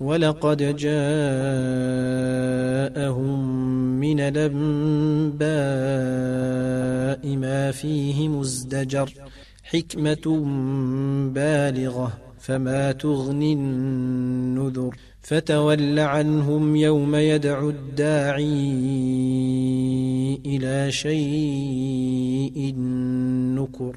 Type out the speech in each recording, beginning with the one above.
ولقد جاءهم من الأنباء ما فيه مزدجر حكمة بالغة فما تغني النذر. فتول عنهم يوم يدعو الداعي إلى شيء نكر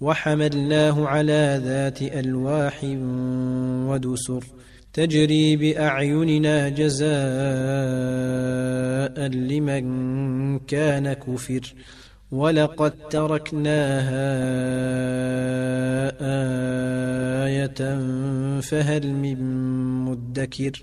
وحملناه على ذات ألواح ودسر تجري بأعيننا جزاء لمن كان كفر ولقد تركناها آية فهل من مدكر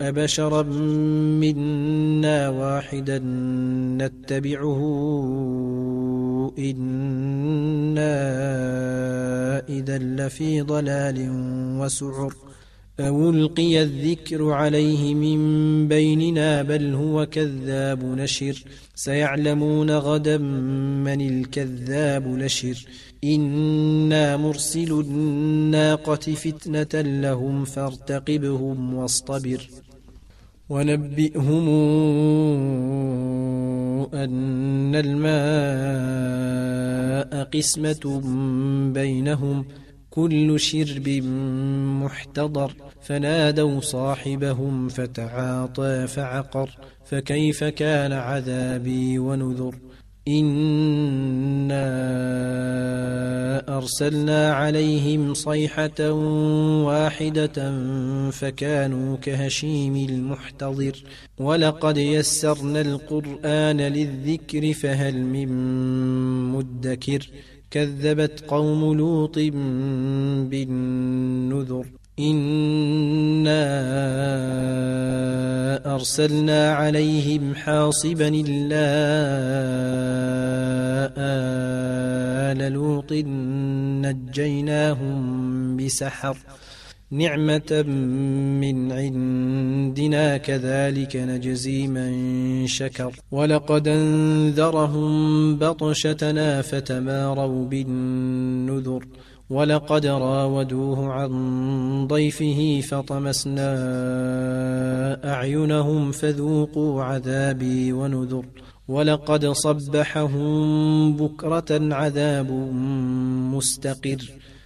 أبشرا منا واحدا نتبعه إنا إذا لفي ضلال وسعر أو ألقي الذكر عليه من بيننا بل هو كذاب نشر سيعلمون غدا من الكذاب نشر إنا مرسل الناقة فتنة لهم فارتقبهم واصطبر ونبئهم أن الماء قسمة بينهم كل شرب محتضر فنادوا صاحبهم فتعاطى فعقر فكيف كان عذابي ونذر إنا أرسلنا عليهم صيحة واحدة فكانوا كهشيم المحتضر ولقد يسرنا القرآن للذكر فهل من مدكر كذبت قوم لوط بالنذر. إنا أرسلنا عليهم حاصبا إلا آل لوط نجيناهم بسحر نعمة من عندنا كذلك نجزي من شكر. ولقد أنذرهم بطشتنا فتماروا بالنذر. ولقد راودوه عن ضيفه فطمسنا أعينهم فذوقوا عذابي ونذر. ولقد صبحهم بكرة عذاب مستقر.